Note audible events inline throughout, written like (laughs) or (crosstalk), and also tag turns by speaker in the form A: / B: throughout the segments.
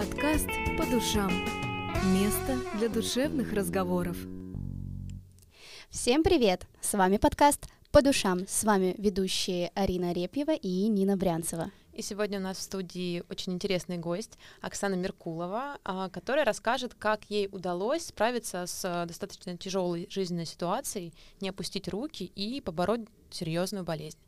A: Подкаст «По душам». Место для душевных разговоров.
B: Всем привет! С вами подкаст «По душам». С вами ведущие Арина Репьева и Нина Брянцева.
C: И сегодня у нас в студии очень интересный гость Оксана Меркулова, а, которая расскажет, как ей удалось справиться с э, достаточно тяжелой жизненной ситуацией, не опустить руки и побороть серьезную болезнь.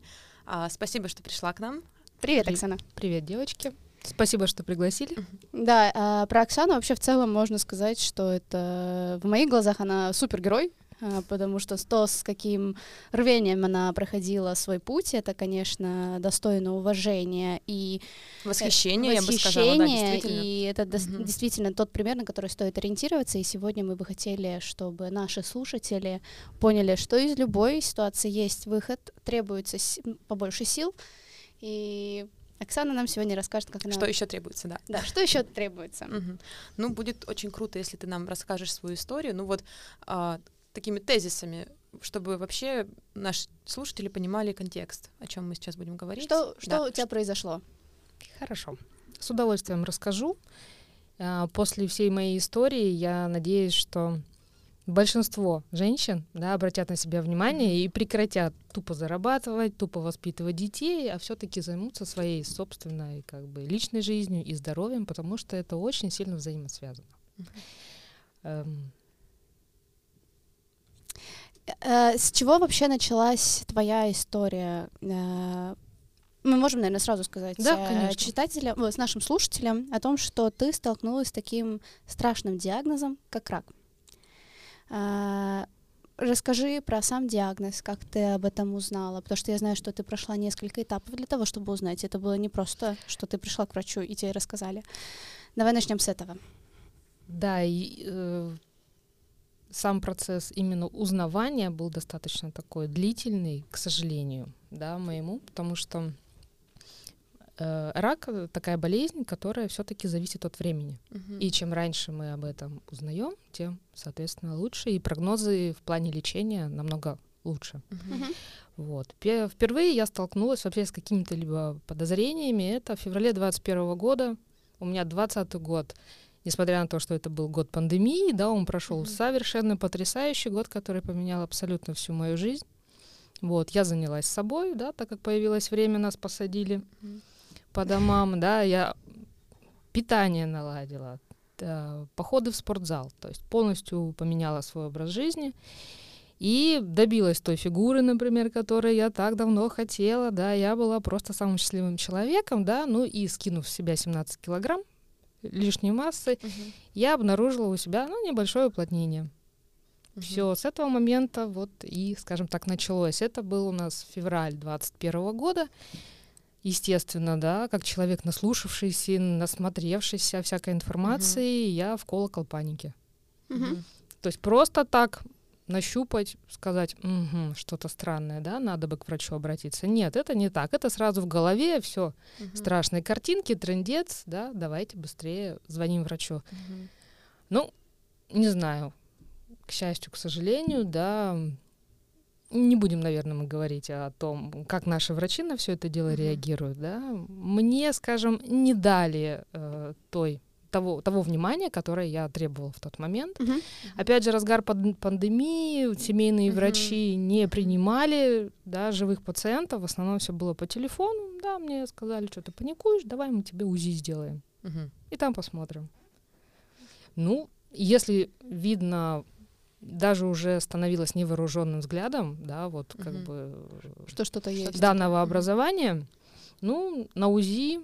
C: А, спасибо, что пришла к нам.
B: Привет, Оксана.
D: Привет, девочки. Спасибо, что пригласили.
B: Да, а, про Оксану вообще в целом можно сказать, что это в моих глазах она супергерой, а, потому что то, с каким рвением она проходила свой путь, это, конечно, достойно уважения и
C: восхищения,
B: восхищения
C: я бы сказала, да, действительно.
B: И это угу. действительно тот пример, на который стоит ориентироваться. И сегодня мы бы хотели, чтобы наши слушатели поняли, что из любой ситуации есть выход, требуется побольше сил. И Оксана нам сегодня расскажет, как она...
C: Что еще требуется, да.
B: Да, что еще требуется.
C: Угу. Ну, будет очень круто, если ты нам расскажешь свою историю. Ну вот а, такими тезисами, чтобы вообще наши слушатели понимали контекст, о чем мы сейчас будем говорить.
B: Что, что да. у тебя произошло?
D: Хорошо. С удовольствием расскажу. А, после всей моей истории я надеюсь, что большинство женщин да, обратят на себя внимание и прекратят тупо зарабатывать, тупо воспитывать детей, а все-таки займутся своей собственной как бы, личной жизнью и здоровьем, потому что это очень сильно взаимосвязано. Эм.
B: Э, с чего вообще началась твоя история? Э, мы можем, наверное, сразу сказать
D: да,
B: э, читателям, с нашим слушателям о том, что ты столкнулась с таким страшным диагнозом, как рак. А, расскажи про сам диагноз, как ты об этом узнала, потому что я знаю, что ты прошла несколько этапов для того, чтобы узнать. Это было не просто, что ты пришла к врачу и тебе рассказали. Давай начнем с этого.
D: Да, и э, сам процесс именно узнавания был достаточно такой длительный, к сожалению, да, моему, потому что э, рак такая болезнь, которая все-таки зависит от времени. Uh-huh. И чем раньше мы об этом узнаем, тем, соответственно, лучше. И прогнозы в плане лечения намного лучше. Uh-huh. Вот. Впервые я столкнулась вообще с какими-то либо подозрениями. Это в феврале 2021 года. У меня 20 год. Несмотря на то, что это был год пандемии, да, он прошел mm-hmm. совершенно потрясающий год, который поменял абсолютно всю мою жизнь. Вот, я занялась собой, да, так как появилось время, нас посадили. Mm-hmm по домам, да, я питание наладила, да, походы в спортзал, то есть полностью поменяла свой образ жизни и добилась той фигуры, например, которой я так давно хотела, да, я была просто самым счастливым человеком, да, ну и скинув с себя 17 килограмм лишней массы, угу. я обнаружила у себя, ну, небольшое уплотнение. Угу. Все, с этого момента вот и, скажем так, началось. Это был у нас февраль 21 года естественно, да, как человек наслушавшийся, насмотревшийся всякой информации, угу. я в колокол паники. Угу. То есть просто так нащупать, сказать, угу, что-то странное, да, надо бы к врачу обратиться. Нет, это не так. Это сразу в голове все. Угу. Страшные картинки, трендец, да, давайте быстрее звоним врачу. Угу. Ну, не знаю. К счастью, к сожалению, да, не будем, наверное, мы говорить о том, как наши врачи на все это дело mm-hmm. реагируют, да. Мне, скажем, не дали э, той того, того внимания, которое я требовала в тот момент. Uh-huh. Опять же, разгар панд- пандемии, семейные uh-huh. врачи не принимали да, живых пациентов, в основном все было по телефону. Да, мне сказали, что ты паникуешь, давай мы тебе УЗИ сделаем. Uh-huh. И там посмотрим. Ну, если видно даже уже становилась невооруженным взглядом, да, вот как угу. бы
B: что что-то есть
D: данного угу. образования. Ну, на УЗИ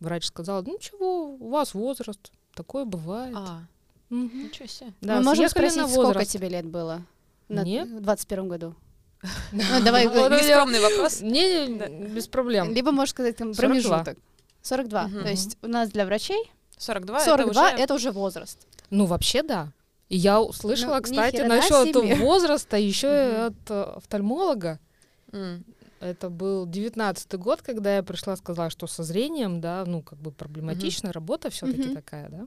D: врач сказал, ну чего, у вас возраст, такое бывает.
C: А, угу. ничего себе.
B: Да, Мы можем спросить, сколько тебе лет было?
D: На Нет.
B: В 21 году. (laughs)
C: Ну, давай, бескромный вопрос.
D: Не, без проблем.
B: Либо можешь сказать там промежуток. 42. То есть у нас для врачей
C: 42,
B: 42 это уже возраст.
D: Ну, вообще, да. И я услышала, ну, кстати, насчет себе. возраста еще mm-hmm. от э, офтальмолога. Mm. Это был девятнадцатый год, когда я пришла, сказала, что со зрением, да, ну, как бы проблематично, mm-hmm. работа все-таки mm-hmm. такая, да.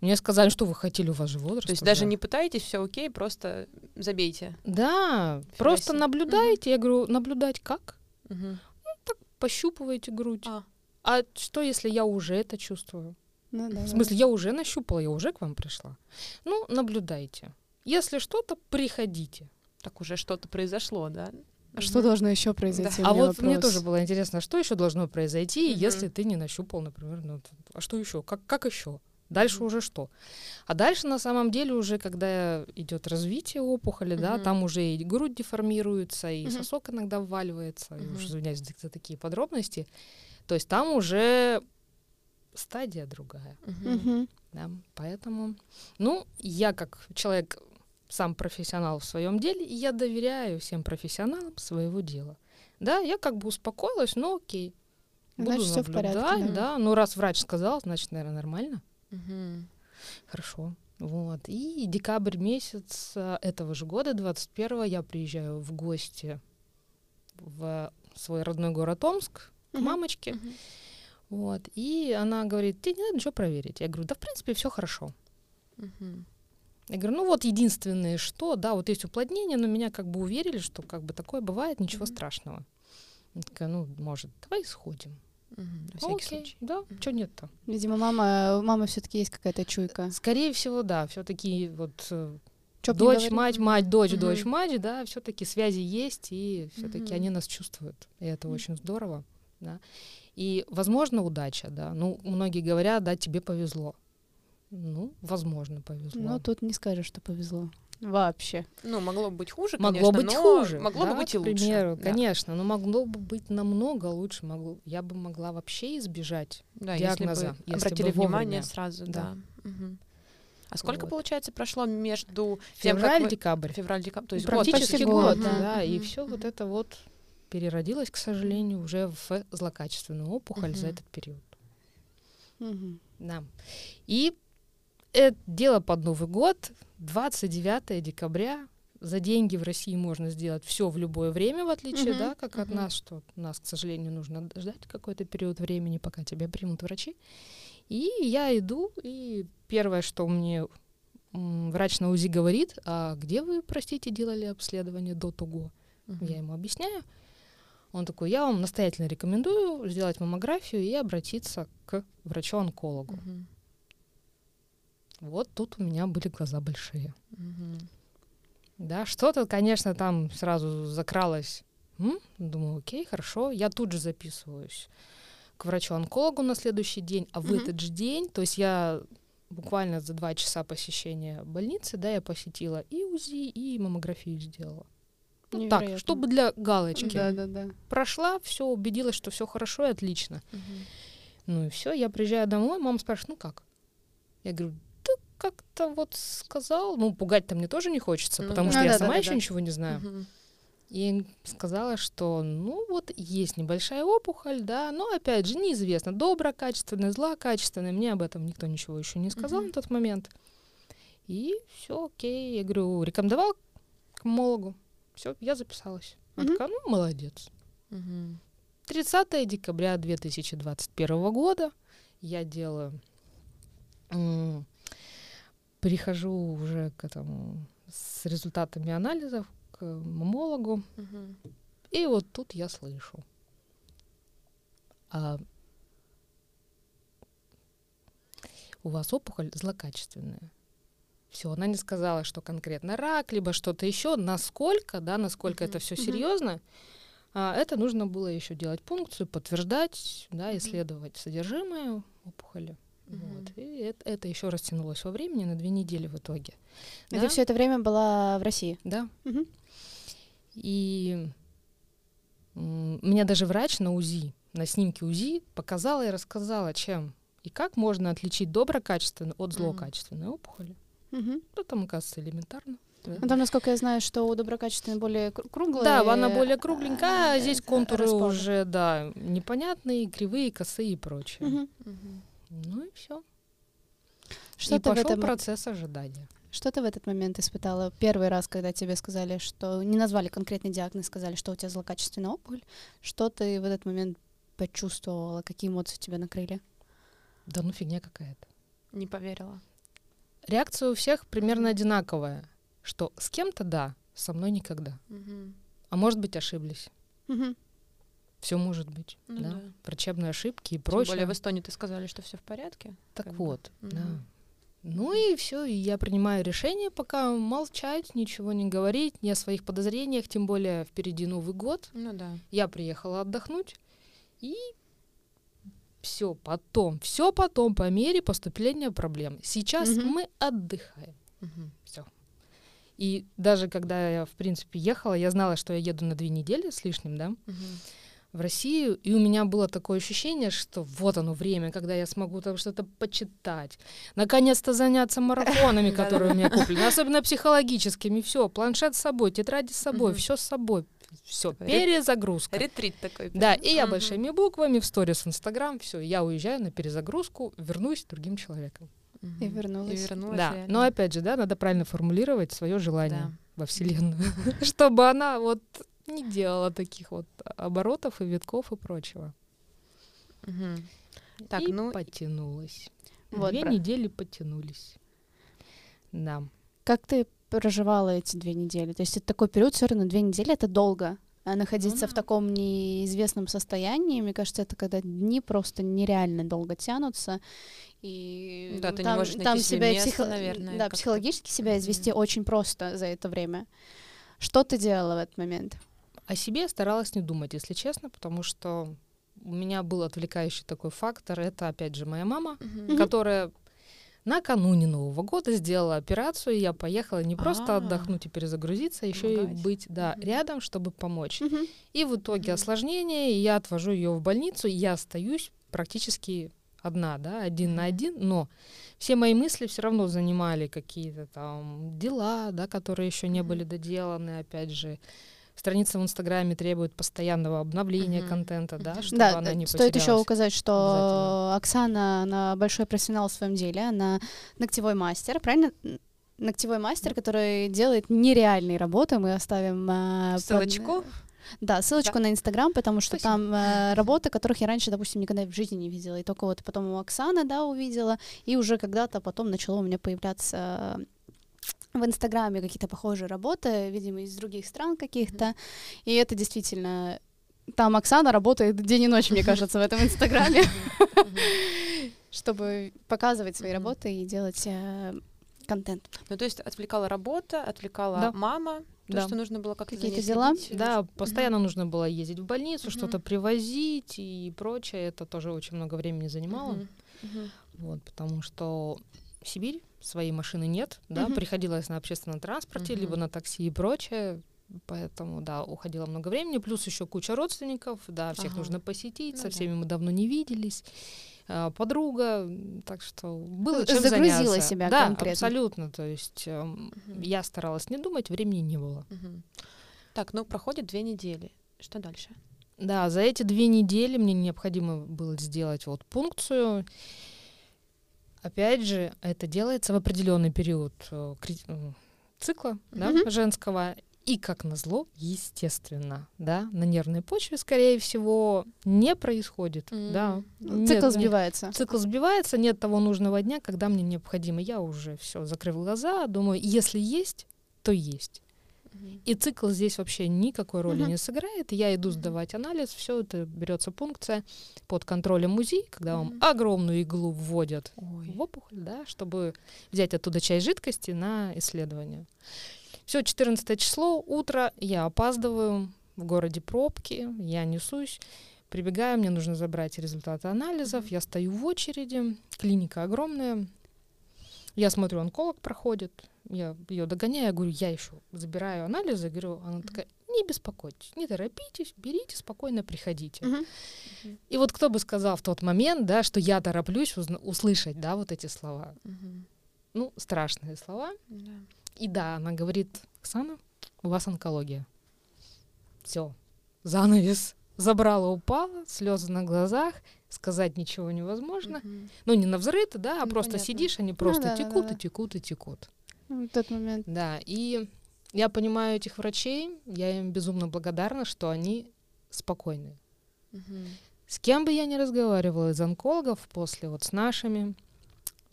D: Мне сказали, что вы хотели, у вас же возраст.
C: То есть уже. даже не пытаетесь, все окей, просто забейте.
D: Да, Фигаси. просто наблюдаете. Mm-hmm. Я говорю, наблюдать как? Mm-hmm. Ну, так пощупываете грудь. А. а что, если я уже это чувствую?
B: Ну, да,
D: В
B: да.
D: смысле, я уже нащупала, я уже к вам пришла. Ну, наблюдайте. Если что-то, приходите.
C: Так уже что-то произошло, да?
B: А Что должно еще произойти?
D: а
B: У меня
D: вот мне
B: вопрос.
D: тоже было интересно, что еще должно произойти,
C: Мгм.
D: если ты не нащупал, например, ну, а что еще? Как, как еще? Дальше уже что? А дальше на самом деле уже, когда идет развитие опухоли, да,
C: Мгм.
D: там уже и грудь деформируется, и
B: Мгм.
D: сосок иногда вваливается,
C: Мгм.
D: уж извиняюсь за такие подробности. То есть там уже стадия другая.
C: Мгм.
D: Да, поэтому, ну, я как человек, сам профессионал в своем деле, и я доверяю всем профессионалам своего дела. Да, я как бы успокоилась, ну окей. Буду
B: Значит, всё в порядке,
D: наблюдать,
C: да.
D: да. Ну, раз врач сказал, значит, наверное, нормально.
C: Мгм.
D: Хорошо. Вот. И декабрь месяц а, этого же года, 21 я приезжаю в гости в свой родной город Омск к
B: Мгм.
D: мамочке.
C: Мгм.
D: Вот. И она говорит, тебе не надо ничего проверить. Я говорю, да, в принципе, все хорошо.
C: Мгм.
D: Я говорю, ну вот единственное, что, да, вот есть уплотнение, но меня как бы уверили, что как бы такое бывает, ничего
C: Мгм.
D: страшного. Я такая, ну, может, давай сходим.
C: Мгм. На всякий
D: окей,
C: случай.
D: да,
C: Мгм.
D: что нет-то.
B: Видимо, мама, у мамы все-таки есть какая-то чуйка.
D: Скорее всего, да, все-таки вот э,
B: Чё
D: дочь, мать, мать, дочь,
C: Мгм.
D: дочь, мать, да, все-таки связи есть, и все-таки
C: Мгм.
D: они нас чувствуют, и это
B: Мгм.
D: очень здорово, да. И, возможно, удача, да. Ну, многие говорят, да, тебе повезло. Ну, возможно, повезло.
B: Ну, тут не скажешь, что повезло. Вообще.
C: Ну, могло бы быть хуже,
D: Могло
C: конечно,
D: быть
C: но
D: хуже.
C: Могло
D: да,
C: бы быть и
D: к
C: лучше.
D: примеру,
C: да.
D: конечно, но могло бы быть намного лучше. Могло, я бы могла вообще избежать.
C: Да,
D: диагноза,
C: если бы
D: если
C: обратили
D: бы
C: внимание сразу,
D: Да.
C: да. Мгм. А сколько,
D: Вот.
C: получается, прошло между тем, как
D: Февраль,
C: вы-
D: декабрь.
C: февраль, декабрь, то есть год
D: Практически год,
B: год,
C: Мгм,
D: да. И
C: мгм,
D: все вот это вот переродилось, к сожалению, уже в злокачественную опухоль за
C: Мгм.
D: этот период.
B: Мгм.
D: Да. И это дело под Новый год, 29 декабря. За деньги в России можно сделать все в любое время, в отличие,
B: Мгм,
D: да, как от
C: мгм.
D: нас, что нас, к сожалению, нужно ждать какой-то период времени, пока тебя примут врачи. И я иду, и первое, что мне врач на УЗИ говорит, а где вы, простите, делали обследование до того?
C: Мгм.
D: Я ему объясняю. Он такой, я вам настоятельно рекомендую сделать маммографию и обратиться к врачу-онкологу.
C: Мгм.
D: Вот тут у меня были глаза большие.
C: Мгм.
D: Да, что-то, конечно, там сразу закралось. М? Думаю, окей, хорошо. Я тут же записываюсь к врачу-онкологу на следующий день, а в
B: Мгм.
D: этот же день, то есть я буквально за два часа посещения больницы, да, я посетила и УЗИ, и маммографию сделала. Ну, так,
B: Невероятно.
D: чтобы для галочки.
B: Да, да, да.
D: Прошла, все, убедилась, что все хорошо и отлично.
C: Мгм.
D: Ну и все, я приезжаю домой, мама спрашивает, ну как? Я говорю, да как-то вот сказал. Ну, пугать-то мне тоже не хочется,
C: Ну
D: потому
C: да.
D: что
B: Ну
D: я
B: да,
D: сама
B: да,
D: еще
B: да.
D: ничего не знаю.
C: Мгм.
D: И сказала, что ну вот есть небольшая опухоль, да, но опять же неизвестно, доброкачественная, злокачественная. Мне об этом никто ничего еще не сказал
C: Мгм.
D: на тот момент. И все окей. Я говорю, рекомендовал к мологу. Все, я записалась. Она
B: Мгм.
D: такая, ну, молодец.
C: Мгм.
D: 30 декабря 2021 года я делаю, прихожу уже к этому с результатами анализов к мамологу,
C: Мгм.
D: и вот тут я слышу. а, у вас опухоль злокачественная. Все, она не сказала, что конкретно рак, либо что-то еще. Насколько, да, насколько это
C: Мгм.
D: все серьезно, а, это нужно было еще делать пункцию, подтверждать, да, исследовать содержимое опухоли.
C: Мгм.
D: Вот. И это, это еще растянулось во времени на две недели в итоге.
B: И
D: Да?
B: ты все это время была в России.
D: Да.
B: Мгм.
D: И м, мне даже врач на УЗИ, на снимке УЗИ показала и рассказала, чем и как можно отличить доброкачественную от злокачественной опухоли.
B: Мгм.
D: Ну, там, оказывается, элементарно. да.
B: Ну, там, насколько я знаю, что у доброкачественной более кру- круглые.
D: Да, она более кругленькая, а
B: э,
D: здесь
B: э,
D: контуры
B: расплавы.
D: уже, да, непонятные, кривые, косые и прочее.
B: Мгм.
D: Ну и все.
B: Что
D: и
B: ты в
D: пошел
B: этом
D: процесс ожидания.
B: Что ты в этот момент испытала? Первый раз, когда тебе сказали, что не назвали конкретный диагноз, сказали, что у тебя злокачественная опухоль, что ты в этот момент почувствовала, какие эмоции тебя накрыли?
D: Да ну фигня какая-то.
C: Не поверила.
D: Реакция у всех примерно одинаковая, что с кем-то да, со мной никогда.
C: Мгм.
D: А может быть ошиблись.
B: Мгм.
D: все может быть,
C: Ну
D: да?
C: да.
D: врачебные ошибки и
C: Тем
D: прочее.
C: более в Эстонии ты сказали, что все в порядке.
D: Так
C: как
D: вот, да.
C: Мгм.
D: Ну и все, и я принимаю решение пока молчать, ничего не говорить, ни о своих подозрениях, тем более впереди Новый год.
C: Ну да.
D: Я приехала отдохнуть, и все потом, все потом по мере поступления проблем. Сейчас
B: Мгм.
D: мы отдыхаем.
C: Мгм.
D: Все. И даже когда я, в принципе, ехала, я знала, что я еду на две недели с лишним, да,
C: Мгм.
D: в Россию, и у меня было такое ощущение, что вот оно время, когда я смогу там что-то почитать, наконец-то заняться (laughs) марафонами, которые у меня куплены, особенно психологическими, все, планшет с собой, тетради с собой, все с собой, все,
C: Ре-
D: перезагрузка.
C: Ретрит такой.
D: Да, и я большими буквами в сторис в Инстаграм, все, я уезжаю на перезагрузку, вернусь другим человеком.
B: И вернулась.
C: И вернулась,
D: да,
C: реально.
D: но опять же, да, надо правильно формулировать свое желание
C: Да.
D: во Вселенную, (laughs) чтобы она вот не делала таких вот оборотов и витков и прочего.
C: Так,
D: и
C: ну,
D: потянулась.
B: Вот,
D: Две
B: про-
D: недели потянулись. Да.
B: Как ты проживала эти две недели? То есть это такой период, все равно две недели — это долго. А находиться в
C: да.
B: таком неизвестном состоянии, мне кажется, это когда дни просто нереально долго тянутся. И
C: Да, ты не
B: там,
C: можешь найти
B: там
C: себе
B: себя
C: место,
B: психо-
C: наверное,
B: Да,
C: как-то.
B: психологически себя извести очень просто за это время. Что ты делала в этот момент?
D: О себе я старалась не думать, если честно, потому что у меня был отвлекающий такой фактор. Это, опять же, моя мама,
C: Мгм.
D: которая накануне Нового года сделала операцию, и я поехала не просто
C: А.
D: отдохнуть и перезагрузиться, а еще и быть да, рядом, чтобы помочь. И в итоге осложнение, и я отвожу ее в больницу, и я остаюсь практически одна, да, один на один, но все мои мысли все равно занимали какие-то там дела, да, которые еще не были доделаны, опять же. Страница в Инстаграме требует постоянного обновления
C: Мгм.
D: контента, да, чтобы
B: да,
D: она
B: э,
D: не
B: стоит еще указать, что. Оксана, она большой профессионал в своем деле, она ногтевой мастер, правильно? Ногтевой мастер, который делает нереальные работы. Мы оставим под-
C: Ссылочку.
B: Да, ссылочку на Инстаграм, потому что
D: Спасибо.
B: там э, работы, которых я раньше, допустим, никогда в жизни не видела. И только вот потом у Оксаны, да, увидела, и уже когда-то потом начало у меня появляться в Инстаграме какие-то похожие работы, видимо, из других стран каких-то. И это действительно... Там Оксана работает день и ночь, мне кажется, в этом Инстаграме, (laughs) чтобы показывать свои работы и делать э, контент.
C: Ну, то есть отвлекала работа, отвлекала
D: Да.
C: мама, то,
D: Да.
C: что нужно было как-то
B: Какие-то дела?
D: Да, постоянно нужно было ездить в больницу, что-то привозить и прочее. Это тоже очень много времени занимало. Вот, потому что Сибирь своей машины нет, да,
B: Мгм.
D: приходилось на общественном транспорте,
C: Мгм.
D: либо на такси и прочее. Поэтому, да, уходило много времени, плюс еще куча родственников, да, всех
C: Ага.
D: нужно посетить,
C: Ну
D: со
C: да.
D: всеми мы давно не виделись, а, подруга, так что было чем
B: Загрузила
D: заняться.
B: себя
D: да,
B: конкретно.
D: абсолютно, то есть
C: Мгм.
D: я старалась не думать, времени не было.
C: Мгм. Так, ну проходит две недели. Что дальше?
D: Да, за эти две недели мне необходимо было сделать вот пункцию. Опять же, это делается в определенный период э, э, цикла да,
B: Мгм.
D: женского. И как назло, естественно, да, на нервной почве, скорее всего, не происходит. Да.
C: М.
B: Цикл
D: Нет,
B: сбивается.
D: Цикл сбивается, нет того нужного дня, когда мне необходимо. Я уже все закрыв глаза, думаю, если есть, то есть. И цикл здесь вообще никакой роли
B: Мгм.
D: не сыграет. Я иду сдавать анализ, все это берется пункция под контролем УЗИ, когда вам
C: Мгм.
D: огромную иглу вводят
C: Ой.
D: в опухоль, да, чтобы взять оттуда часть жидкости на исследование. Все, 14 число, утро, я опаздываю, в городе пробки, я несусь, прибегаю, мне нужно забрать результаты анализов, я стою в очереди, клиника огромная, я смотрю, онколог проходит, я ее догоняю, я говорю, я еще забираю анализы, говорю, она такая, не беспокойтесь, не торопитесь, берите, спокойно приходите.
B: Мгм.
D: И вот кто бы сказал в тот момент, да, что я тороплюсь узна- услышать, да, вот эти слова.
C: Мгм.
D: Ну, страшные слова.
C: Да.
D: И да, она говорит, Оксана, у вас онкология. Все, занавес. Забрала, упала, слезы на глазах, сказать ничего невозможно.
C: Мгм.
D: Ну, не на взрыв, да, а
C: Ну,
D: просто
C: понятно.
D: сидишь, они просто
B: да, да,
D: текут
B: да.
D: и текут и текут.
B: В тот момент.
D: Да, и я понимаю этих врачей, я им безумно благодарна, что они спокойны.
C: Мгм.
D: С кем бы я ни разговаривала из онкологов после вот с нашими,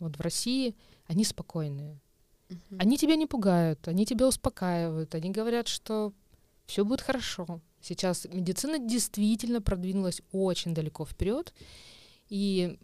D: вот в России, они спокойные.
C: Мгм.
D: Они тебя не пугают, они тебя успокаивают, они говорят, что все будет хорошо, Сейчас медицина действительно продвинулась очень далеко вперед и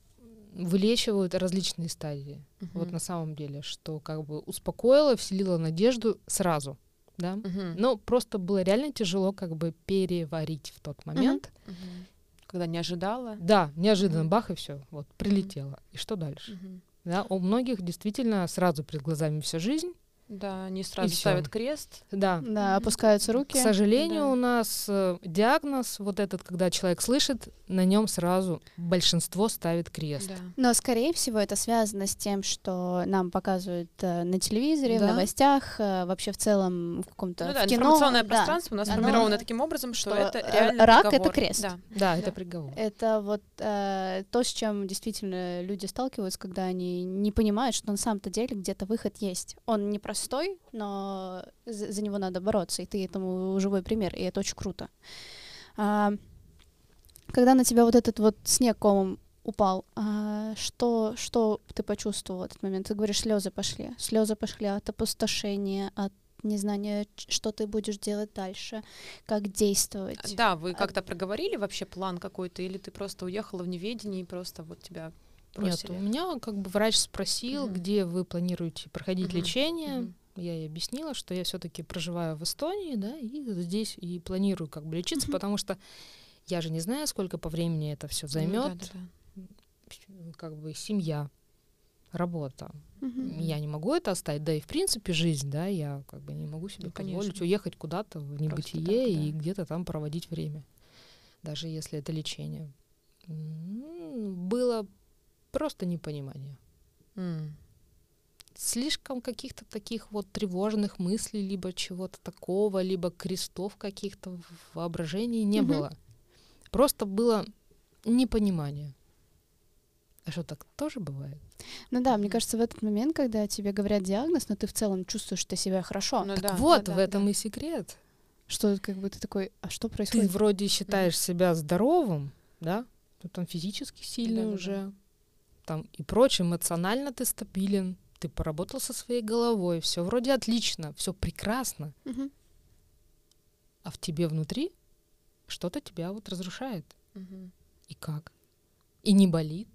D: вылечивают различные стадии.
C: Мгм.
D: Вот на самом деле, что как бы успокоило, вселило надежду сразу, да.
C: Мгм.
D: Но просто было реально тяжело как бы переварить в тот момент.
C: Мгм. Когда не ожидала.
D: Да, неожиданно
C: Мгм.
D: бах и все, вот прилетело. И что дальше?
C: Мгм.
D: Да, у многих действительно сразу перед глазами вся жизнь.
C: Да, они сразу
D: всё.
C: ставят крест.
D: Да.
B: Да, опускаются руки.
D: К сожалению,
C: Да.
D: у нас э, диагноз вот этот, когда человек слышит, на нем сразу большинство ставит крест.
C: Да.
B: Но, скорее всего, это связано с тем, что нам показывают э, на телевизоре, в
D: Да.
B: новостях, э, вообще в целом в каком-то
C: Ну
B: в
C: да,
B: кино.
C: информационное
B: Да.
C: пространство у нас
B: Оно-
C: сформировано таким образом, что,
B: что,
C: это реально
B: рак — это крест.
C: Да.
D: Да, это
C: Да.
D: приговор.
B: Это вот э, то, с чем действительно люди сталкиваются, когда они не понимают, что на самом-то деле где-то выход есть. Он непростой, но за, за него надо бороться, и ты этому живой пример, и это очень круто. А, когда на тебя вот этот вот снег комом упал, а, что, что ты почувствовал в этот момент? Ты говоришь, слезы пошли. Слезы пошли от опустошения, от незнания, что ты будешь делать дальше, как действовать.
C: Да, вы
B: А-
C: как-то проговорили вообще план какой-то, или ты просто уехала в неведении и просто вот тебя
D: Нет, у меня как бы врач спросил,
C: Мгм.
D: где вы планируете проходить
C: Мгм.
D: лечение.
C: Мгм.
D: Я ей объяснила, что я все-таки проживаю в Эстонии, да, и здесь и планирую как бы лечиться,
B: Мгм.
D: потому что я же не знаю, сколько по времени это все
C: Ну
D: займет.
C: да, да, да.
D: Как бы семья, работа.
B: Мгм.
D: Я не могу это оставить, да и в принципе жизнь, да, я как бы не могу себе
C: Ну,
D: позволить
C: конечно.
D: уехать куда-то в небытие
C: так,
D: и
C: да.
D: где-то там проводить время, даже если это лечение. Было просто непонимание.
C: М.
D: Слишком каких-то таких вот тревожных мыслей, либо чего-то такого, либо крестов каких-то в воображении не
B: Мгм.
D: было. Просто было непонимание. А что, так тоже бывает?
B: Ну да, мне кажется, в этот момент, когда тебе говорят диагноз, но ты в целом чувствуешь что себя хорошо,
C: Ну
D: так
C: да,
D: вот,
C: да,
D: в
C: да,
D: этом
C: да.
D: и секрет.
B: что как бы ты такой, а что
D: Ты
B: происходит?
D: вроде считаешь себя здоровым, да? Ну, там физически сильный
C: Да-да-да.
D: уже, там и прочее, эмоционально ты стабилен, ты поработал со своей головой, все вроде отлично, все прекрасно,
B: Мгм.
D: а в тебе внутри что-то тебя вот разрушает.
C: Мгм.
D: И как? И не болит.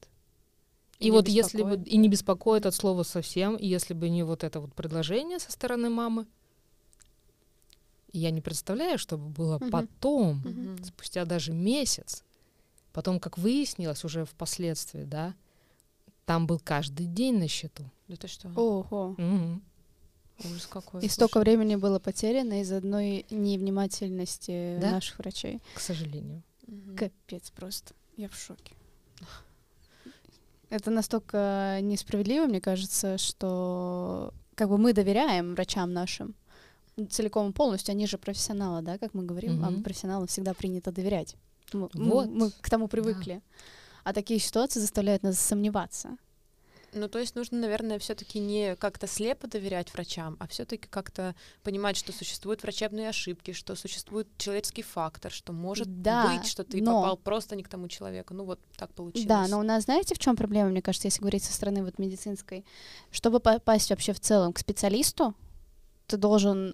D: И,
C: И не
D: вот если бы и не беспокоит от слова совсем, и если бы не вот это вот предложение со стороны мамы, я не представляю, что бы было
B: Мгм.
D: потом,
C: Мгм.
D: спустя даже месяц, потом, как выяснилось уже впоследствии, да, там был каждый день на счету.
C: Да ты что?
B: Ого.
D: Мгм.
C: Ужас какой.
B: И столько
C: слушай.
B: времени было потеряно из одной невнимательности
D: Да?
B: наших врачей.
D: К сожалению.
C: Мгм.
B: Капец просто. Я в шоке. Это настолько несправедливо, мне кажется, что как бы мы доверяем врачам нашим целиком и полностью. Они же профессионалы, да, как мы говорим, а
D: Мгм.
B: профессионалам всегда принято доверять. Мы, мы-
D: Вот.
B: мы к тому привыкли. А такие ситуации заставляют нас сомневаться.
C: Ну, то есть нужно, наверное, все-таки не как-то слепо доверять врачам, а все-таки как-то понимать, что существуют врачебные ошибки, что существует человеческий фактор, что может
B: Да,
C: быть, что ты
B: но-
C: попал просто не к тому человеку. Ну, вот так получилось.
B: Да, но у нас, знаете, в чем проблема, мне кажется, если говорить со стороны вот медицинской? Чтобы попасть вообще в целом к специалисту, ты должен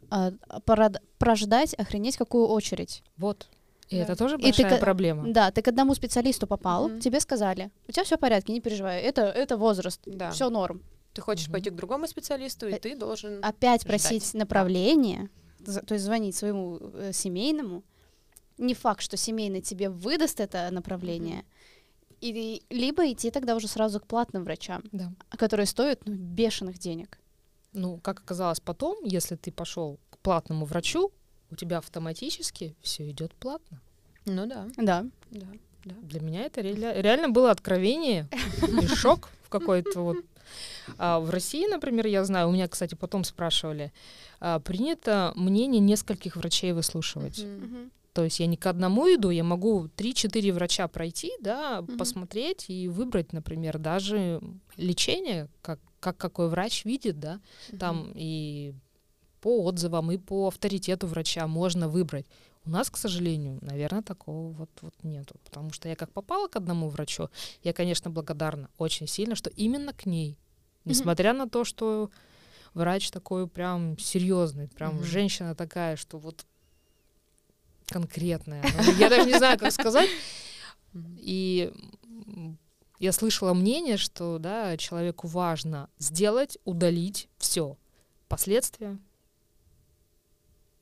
B: порад- прождать, охренеть какую очередь.
D: Вот. И
C: Да.
D: это тоже
B: И ты
D: большая проблема.
B: Да, ты к одному специалисту попал,
C: Мгм.
B: тебе сказали, у тебя все в порядке, не переживай, это, это возраст,
C: Да.
B: все норм.
C: Ты хочешь
D: Мгм.
C: пойти к другому специалисту, и
B: Э,
C: ты должен...
B: Опять
C: Ждать.
B: просить направление, за- то есть звонить своему э, семейному. Не факт, что семейный тебе выдаст это направление. И, либо идти тогда уже сразу к платным врачам,
D: Да.
B: которые стоят ну, бешеных денег.
D: Ну, как оказалось потом, если ты пошел к платному врачу, у тебя автоматически все идет платно.
C: Ну да,
B: Да.
C: да, да.
D: Для меня это реля- реально было откровение (laughs) и шок в какой-то вот. А в России, например, я знаю, у меня, кстати, потом спрашивали, а, принято мнение нескольких врачей выслушивать.
C: Мгм.
D: То есть я не к одному иду, я могу 3-4 врача пройти, да,
B: Мгм.
D: посмотреть и выбрать, например, даже лечение, как, как какой врач видит, да, там и по отзывам, и по авторитету врача можно выбрать. У нас, к сожалению, наверное, такого вот, вот нету. Потому что я как попала к одному врачу, я, конечно, благодарна очень сильно, что именно к ней. Несмотря на то, что врач такой прям серьезный, прям
C: Мгм.
D: женщина такая, что вот конкретное. Ну, Я даже не знаю, как сказать. И я слышала мнение, что да, человеку важно сделать, удалить все. Последствия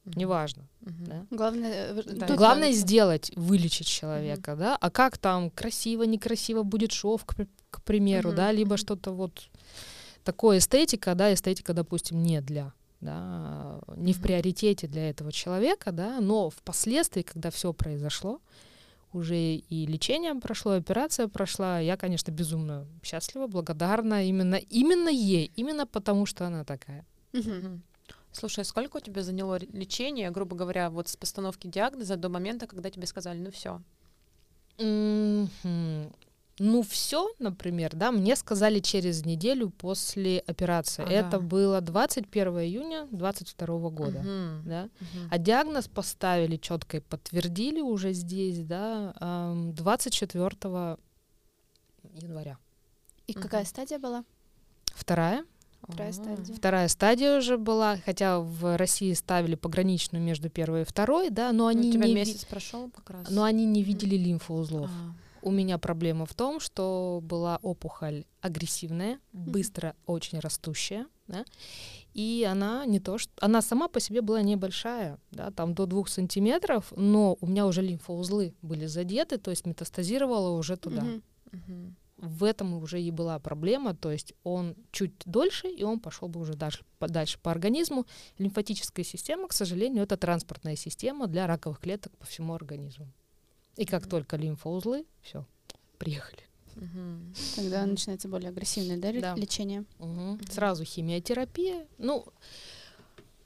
D: Неважно.
C: Мгм.
D: Да?
B: Главное, э,
C: Да.
B: тут
D: Главное сделать, вылечить человека, да. А как там красиво, некрасиво будет шов, к, к примеру,
C: Мгм,
D: да, либо
C: мгм.
D: что-то вот такое эстетика, да, эстетика, допустим, не для, да, не в
C: Мгм.
D: приоритете для этого человека, да, но впоследствии, когда все произошло, уже и лечение прошло, и операция прошла, я, конечно, безумно счастлива, благодарна именно, именно ей, именно потому что она такая.
B: Мгм.
C: Слушай, а сколько у тебя заняло лечение, грубо говоря, вот с постановки диагноза до момента, когда тебе сказали, ну все.
D: Ну, все, например, да, мне сказали через неделю после операции.
C: Ага.
D: Это было 21 июня 22 года. Да? А диагноз поставили четко и подтвердили уже здесь, да, ам, 24 января.
B: И какая
C: Мгм.
B: стадия была?
D: Вторая.
B: Вторая стадия.
D: Вторая стадия уже была, хотя в России ставили пограничную между первой и второй, да, но
C: Ну,
D: они,
C: у тебя
D: не, ви-
C: месяц прошел как раз.
D: но они не видели лимфоузлов.
C: А,
D: У меня проблема в том, что была опухоль агрессивная, быстро очень растущая, да, и она не то, что она сама по себе была небольшая, да, там до двух сантиметров, но у меня уже лимфоузлы были задеты, то есть метастазировала уже туда.
B: Мгм.
C: мгм.
D: В этом уже и была проблема, то есть он чуть дольше, и он пошел бы уже дальше, по- дальше по организму. Лимфатическая система, к сожалению, это транспортная система для раковых клеток по всему организму. И как
C: Мгм.
D: только лимфоузлы, все, приехали.
C: Мгм.
B: Тогда начинается более агрессивное да,
D: Да.
B: лечение.
D: Мгм. Сразу химиотерапия. Ну,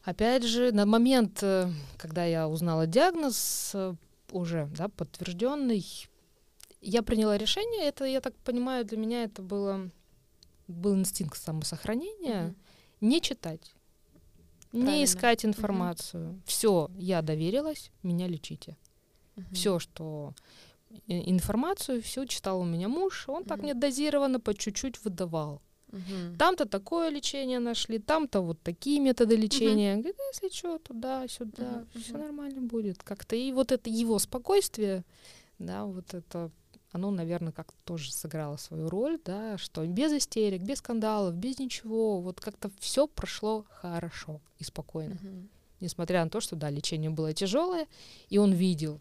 D: опять же, на момент, э, когда я узнала диагноз, э, уже да, подтвержденный, я приняла решение. Это, я так понимаю, для меня это было был инстинкт самосохранения.
C: Мгм.
D: Не читать,
C: Правильно.
D: не искать информацию. Все, я доверилась, меня лечите.
C: Мгм.
D: Все, что и- информацию, все читал у меня муж, он так
C: Мгм.
D: мне дозированно по чуть-чуть выдавал.
C: Мгм.
D: Там-то такое лечение нашли, там-то вот такие методы лечения. Говорит, «Ну, если что, туда-сюда,
C: Мгм,
D: все
C: мгм.
D: нормально будет. Как-то и вот это его спокойствие, да, вот это, оно, наверное, как-то тоже сыграло свою роль, да, что без истерик, без скандалов, без ничего, вот как-то все прошло хорошо и спокойно.
C: Мгм.
D: Несмотря на то, что, да, лечение было тяжелое, и он видел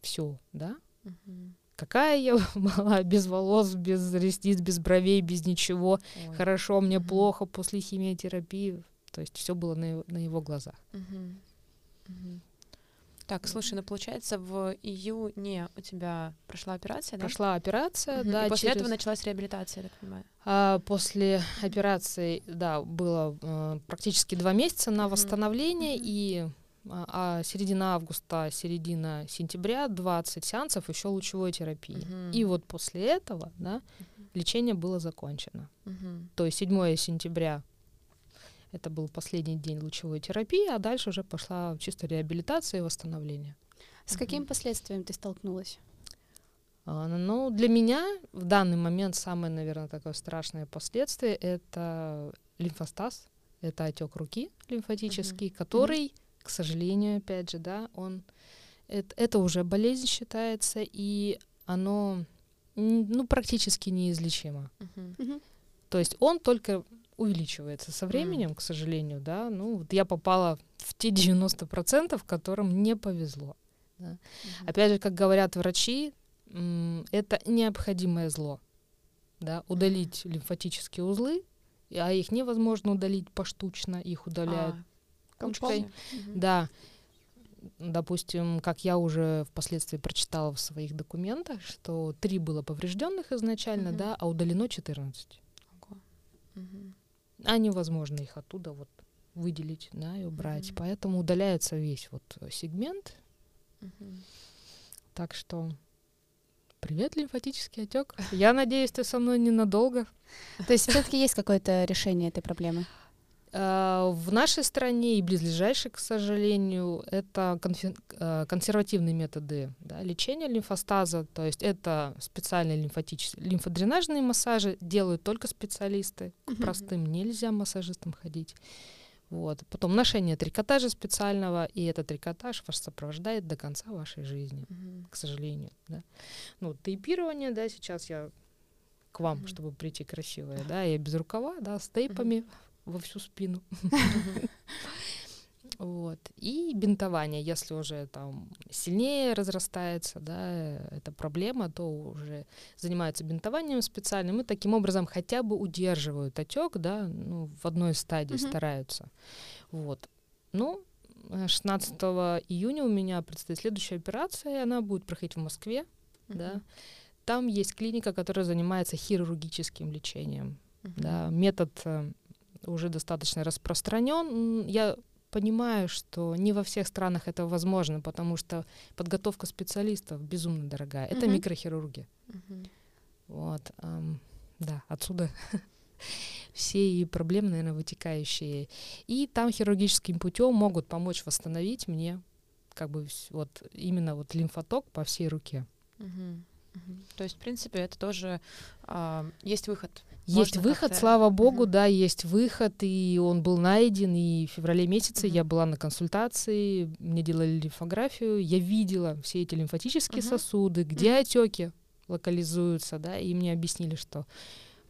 D: все, да,
C: Мгм.
D: какая я (laughs) была, без волос, без ресниц, без бровей, без ничего,
C: Ой.
D: хорошо, мне
C: Мгм.
D: плохо после химиотерапии. То есть все было на его, на его глазах.
C: Мгм. Мгм. Так, слушай, ну получается, в июне у тебя прошла операция, да?
D: Прошла операция,
C: Мгм.
D: да,
C: И после
D: через-
C: этого началась реабилитация, я так понимаю.
D: а, после операции, да, было э, практически два месяца на восстановление,
C: Мгм.
D: и а, а середина августа, середина сентября 20 сеансов еще лучевой терапии.
C: Мгм.
D: И вот после этого, да, лечение было закончено.
C: Мгм.
D: То есть 7 сентября это был последний день лучевой терапии, а дальше уже пошла чисто реабилитация и восстановление.
B: С какими
C: Мгм.
B: последствиями ты столкнулась?
D: А, Ну, для меня в данный момент самое, наверное, такое страшное последствие — это лимфостаз, это отек руки лимфатический, который, к сожалению, опять же, да, он это, это уже болезнь считается, и оно ну, практически неизлечимо.
C: Мгм.
D: То есть он только увеличивается со временем, к сожалению, да. Ну, вот я попала в те 90%, которым не повезло. да.
C: Мгм.
D: Опять же, как говорят врачи, это необходимое зло. Да, удалить лимфатические узлы, а их невозможно удалить поштучно, их удаляют
C: А,
D: кучкой.
C: Мгм.
D: Да, допустим, как я уже впоследствии прочитала в своих документах, что три было поврежденных изначально,
C: Мгм.
D: да, а удалено 14.
C: Ого. Мгм.
D: А невозможно их оттуда вот выделить, да, и убрать.
C: Мгм.
D: Поэтому удаляется весь вот сегмент.
C: Мгм.
D: Так что привет, лимфатический отек. Я надеюсь, ты со мной ненадолго.
B: То есть все-таки есть какое-то решение этой проблемы?
D: А, В нашей стране и близлежащей, к сожалению, это э, консервативные методы да, лечения лимфостаза. То есть это специальные лимфатические лимфодренажные массажи делают только специалисты. К простым нельзя массажистам ходить. Вот. Потом ношение трикотажа специального, и этот трикотаж вас сопровождает до конца вашей жизни,
C: Мгм.
D: к сожалению. Да. Ну, тейпирование, да, сейчас я к вам,
C: Мгм.
D: чтобы прийти красивая, да, я без рукава, да, с тейпами во всю спину. (laughs) Вот. И бинтование, если уже там сильнее разрастается, да, эта проблема, то уже занимаются бинтованием специальным и таким образом хотя бы удерживают отек, да, ну, в одной стадии
B: Мгм.
D: стараются. Вот. Ну, э, 16 июня у меня предстоит следующая операция, и она будет проходить в Москве, да.
C: Мгм.
D: Там есть клиника, которая занимается хирургическим лечением.
C: Мгм.
D: Да, метод э, уже достаточно распространен. Я понимаю, что не во всех странах это возможно, потому что подготовка специалистов безумно дорогая. Это
B: Мгм.
D: микрохирурги.
C: Мгм.
D: Вот, ам, да, отсюда (laughs) все и проблемы, наверное, вытекающие. И там хирургическим путем могут помочь восстановить мне как бы вот именно вот лимфоток по всей руке.
C: Мгм. Мгм. То есть, в принципе, это тоже а, есть выход.
D: Есть
C: Можно
D: выход, слава богу, да, есть выход, и он был найден, и в феврале месяце я была на консультации, мне делали лимфографию, я видела все эти лимфатические сосуды, где отеки локализуются, да, и мне объяснили, что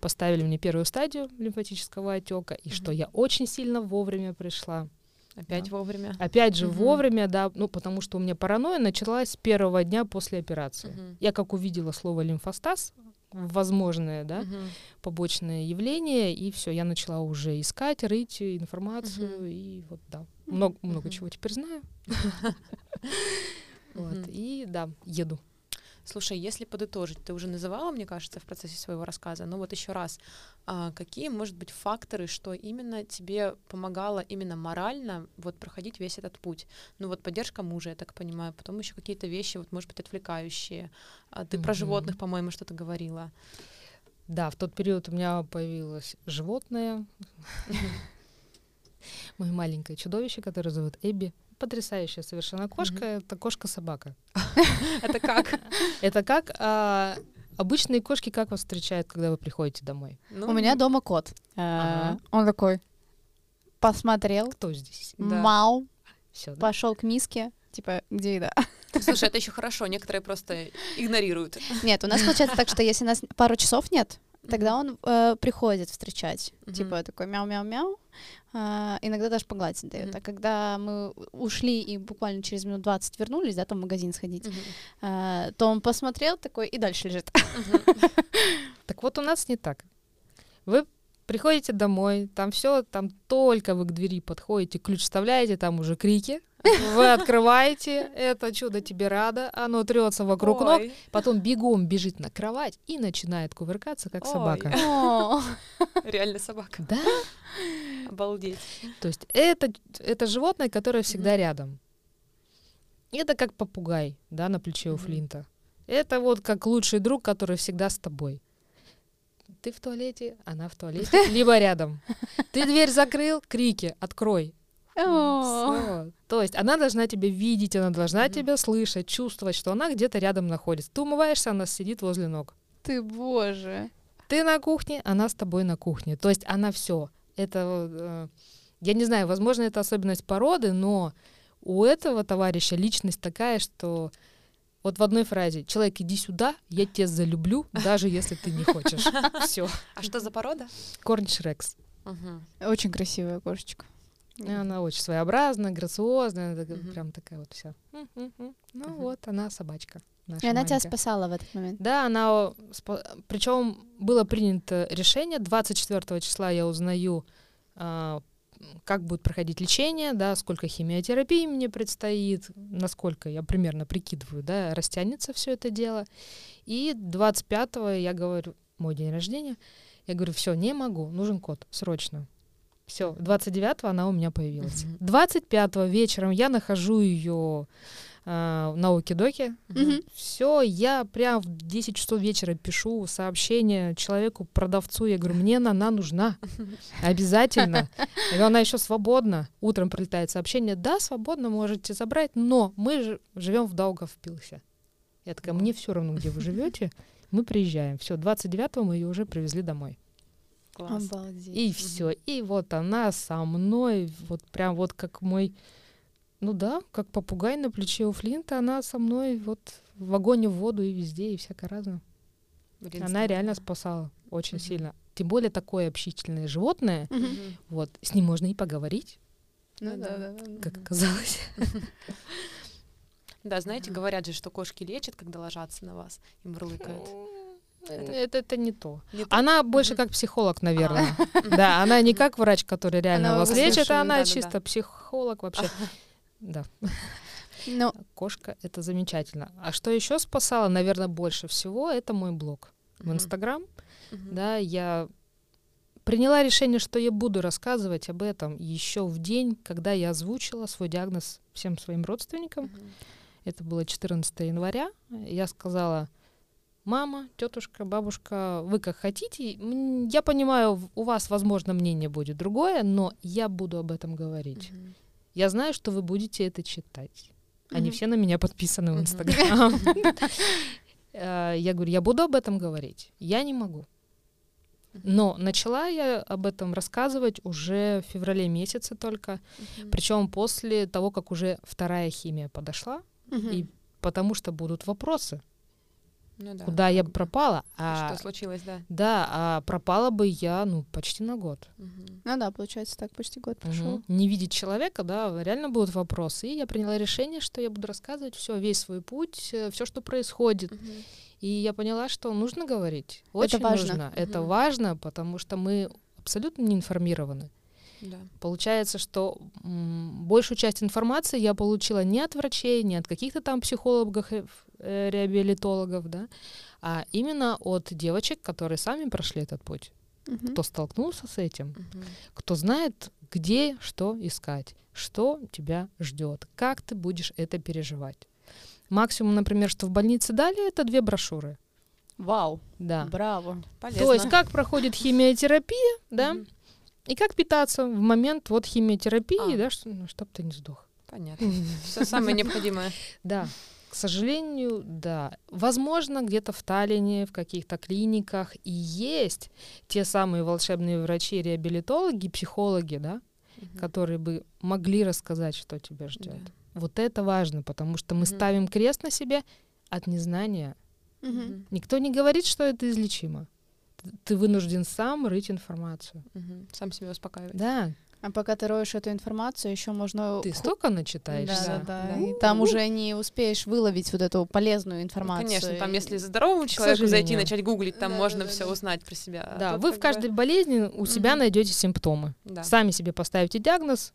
D: поставили мне первую стадию лимфатического отека, и что я очень сильно вовремя пришла.
C: Опять
D: Да.
C: вовремя.
D: Опять же,
C: Мгм.
D: вовремя, да, ну, потому что у меня паранойя началась с первого дня после операции.
C: Мгм.
D: Я как увидела слово лимфостаз, возможное, да,
C: Мгм.
D: побочное явление, и все, я начала уже искать, рыть информацию,
C: Мгм.
D: и вот да, много, много чего теперь знаю. (laughs) Вот, и да, еду.
C: Слушай, если подытожить, ты уже называла, мне кажется, в процессе своего рассказа, но вот еще раз, а, какие, может быть, факторы, что именно тебе помогало именно морально вот проходить весь этот путь? Ну вот поддержка мужа, я так понимаю, потом еще какие-то вещи, вот, может быть, отвлекающие. А ты про
D: Мгм.
C: животных, по-моему, что-то говорила.
D: Да, в тот период у меня появилось животное, (laughs) мое маленькое чудовище, которое зовут Эбби. Потрясающая совершенно кошка. Это кошка-собака. (laughs)
C: Это как?
D: Это как а, обычные кошки как вас встречают, когда вы приходите домой?
C: Ну,
B: У меня дома кот. Э. Он такой посмотрел,
D: Кто здесь?
B: Мау, пошел к миске, типа, где еда?
C: Слушай, это еще хорошо, некоторые просто игнорируют.
B: Нет, у нас получается так, что если нас пару часов нет, тогда он э, приходит встречать.
C: Мгм.
B: Типа такой мяу-мяу-мяу. а, иногда даже погладить дает.
C: Мгм.
B: А когда мы ушли и буквально через минут 20 вернулись, да, там в магазин сходить,
C: Мгм.
B: а, то он посмотрел такой и дальше лежит.
C: Мгм. (laughs)
D: Так вот у нас не так. Вы приходите домой, там все, там только вы к двери подходите, ключ вставляете, там уже крики. Вы открываете, это чудо тебе рада, оно трется вокруг ног,
C: Ой.
D: потом бегом бежит на кровать и начинает кувыркаться, как
C: Ой.
D: собака. (laughs)
C: Реально собака.
D: Да,
C: Обалдеть.
D: то есть это, это животное, которое всегда
C: Мгм.
D: рядом. Это как попугай, да, на плече у
C: Мгм.
D: Флинта. Это вот как лучший друг, который всегда с тобой. Ты в туалете, она в туалете, (laughs) либо рядом. Ты дверь закрыл, крики, открой. То есть она должна тебя видеть, она должна тебя слышать, чувствовать, что она где-то рядом находится. Ты умываешься, она сидит возле ног.
B: Ты боже.
D: Ты на кухне, она с тобой на кухне. То есть она все. Это, э, я не знаю, возможно, это особенность породы, но у этого товарища личность такая, что вот в одной фразе «Человек, иди сюда, я тебя залюблю, даже если ты не хочешь». (laughs) Все.
C: А что за порода?
D: Корниш Рекс.
B: Очень красивая кошечка.
D: И Она очень своеобразная, грациозная,
C: Мгм.
D: прям такая вот вся. Ну
C: Мгм.
D: вот, она собачка. наша
B: И она тебя спасала в этот момент.
D: Да, она... Причем было принято решение, 24 числа я узнаю, а, как будет проходить лечение, да, сколько химиотерапии мне предстоит, насколько я примерно прикидываю, да, растянется все это дело. И 25 я говорю, мой день рождения, я говорю, все, не могу, нужен код, срочно. Все, 29 она у меня появилась.
C: Мгм.
D: 25 вечером я нахожу ее на Окидоке, все, я прям в 10 часов вечера пишу сообщение человеку, продавцу, я говорю, мне она нужна, (laughs) обязательно. И она еще свободна. Утром прилетает сообщение, да, свободно, можете забрать, но мы живем в Даугавпилсе. Я такая, мне все равно, где вы живете, мы приезжаем. Все, 29-го мы ее уже привезли домой.
C: Класс.
B: Обалдеть.
D: И все. И вот она со мной, вот прям вот как мой, ну да, как попугай на плече у Флинта, она со мной вот в вагоне, в воду и везде, и всякое разное.
C: Блин,
D: Она
C: здорово.
D: реально спасала очень
C: Мгм.
D: сильно. Тем более такое общительное животное.
B: Мгм.
D: вот, с ним можно и поговорить,
B: Ну
C: Ну
B: да,
C: да.
B: да, да, да.
D: как оказалось.
C: Да, знаете, говорят же, что кошки лечат, когда ложатся на вас и мурлыкают. Это-
D: Это, это не то.
C: Не то?
D: Она больше
C: Мгм.
D: как психолог, наверное. (laughs) Да, она не как врач, который реально
B: Она
D: вас лечит, а она чисто психолог вообще. Да, (laughs)
B: Ну,
D: кошка это замечательно. А что еще спасало, наверное, больше всего, это мой блог в. Инстаграм. Да, я приняла решение, что я буду рассказывать об этом еще в день, когда я озвучила свой диагноз всем своим родственникам. Это было 14 января. Я сказала, мама, тетушка, бабушка, вы как хотите. Я понимаю, у вас, возможно, мнение будет другое, но я буду об этом говорить.
C: Мгм.
D: Я знаю, что вы будете это читать. Они
B: Мгм.
D: все на меня подписаны в. Инстаграм. (laughs) Э, Я говорю, я буду об этом говорить. Я не могу. Но начала я об этом рассказывать уже в феврале месяце только.
C: Мгм.
D: Причем после того, как уже вторая химия подошла,
B: мгм.
D: и потому что будут вопросы,
C: Ну да.
D: куда я
C: бы.
D: пропала.
C: Что
D: А,
C: случилось, да.
D: да, а пропала бы я, ну, почти на год.
C: Мгм.
B: Ну да, получается, так почти год прошел.
D: Мгм. Не видеть человека, да, реально будут вопросы. И я приняла решение, что я буду рассказывать все, весь свой путь, все, что происходит.
C: Мгм.
D: И я поняла, что нужно говорить. Очень
B: важно.
D: нужно. Это
C: Мгм.
D: важно, потому что мы абсолютно не информированы.
C: Да.
D: Получается, что м, большую часть информации я получила не от врачей, не от каких-то там психологов, э, э, реабилитологов, да, а именно от девочек, которые сами прошли этот путь,
B: Мгм.
D: кто столкнулся с этим,
C: Мгм.
D: кто знает, где что искать, что тебя ждет, как ты будешь это переживать. Максимум, например, что в больнице дали, это две брошюры.
B: Вау,
D: Да.
B: браво.
C: Полезно.
D: То есть как проходит химиотерапия, да, и как питаться в момент вот химиотерапии,
C: А.
D: да, что, ну, чтоб ты не сдох.
C: Понятно. Все самое необходимое.
D: Да, к сожалению, да. Возможно, где-то в Таллине, в каких-то клиниках и есть те самые волшебные врачи, реабилитологи, психологи, да,
C: Мгм.
D: которые бы могли рассказать, что тебя ждет.
C: Да.
D: Вот это важно, потому что мы
C: Мгм.
D: ставим крест на себе от незнания.
B: Мгм.
D: Никто не говорит, что это излечимо. Ты вынужден сам рыть информацию.
C: Мгм. Сам себя успокаивать.
D: Да,
B: А пока ты роешь эту информацию, еще можно...
D: ты столько
B: Да,
D: начитаешься.
B: да, да.
C: Да.
B: И там уже не успеешь выловить вот эту полезную
C: Ну,
B: информацию.
C: Конечно, там если здоровому человеку зайти, начать гуглить, там
B: Да,
C: можно
B: да, да,
C: все
B: да.
C: узнать про себя. А
D: Да,
C: тут
D: вы в каждой
C: бы-
D: болезни у себя
C: Мгм.
D: найдете симптомы.
C: Да.
D: Сами себе поставите диагноз.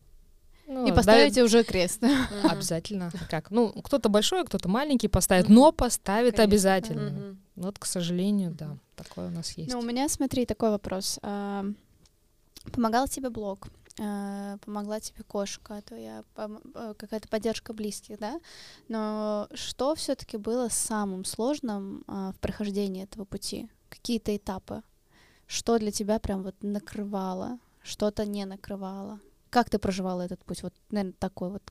D: ну,
B: И
D: да,
B: поставите уже крест.
D: Обязательно. Как? Ну, кто-то большой, кто-то маленький поставит, но поставит
C: Конечно.
D: обязательно.
C: Мгм.
D: Вот, к сожалению, да, такое у нас есть.
B: Ну, у меня, смотри, такой вопрос. А, Помогал тебе блог, а, помогла тебе кошка, твоя э, какая-то поддержка близких, да? Но что все-таки было самым сложным а, в прохождении этого пути? Какие-то этапы? Что для тебя прям вот накрывало, что-то не накрывало? Как ты проживала этот путь? Вот, наверное, такой вот.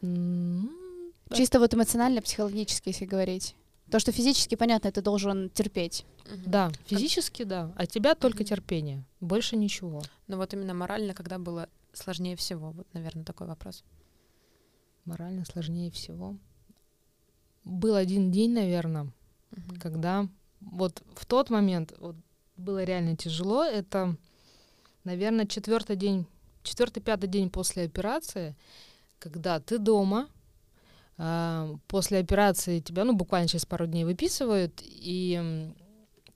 D: Да.
B: Чисто вот эмоционально, психологически, если говорить. То, что физически, понятно, ты должен терпеть.
C: Мгм.
D: Да, физически да. От тебя только
C: Мгм.
D: терпение. Больше ничего.
C: Но вот именно морально, когда было сложнее всего, вот, наверное, такой вопрос.
D: Морально сложнее всего. Был один день, наверное,
C: Мгм.
D: когда вот в тот момент вот, было реально тяжело. Это, наверное, четвертый день, четвертый, пятый день после операции, когда ты дома, после операции тебя, ну, буквально через пару дней выписывают, и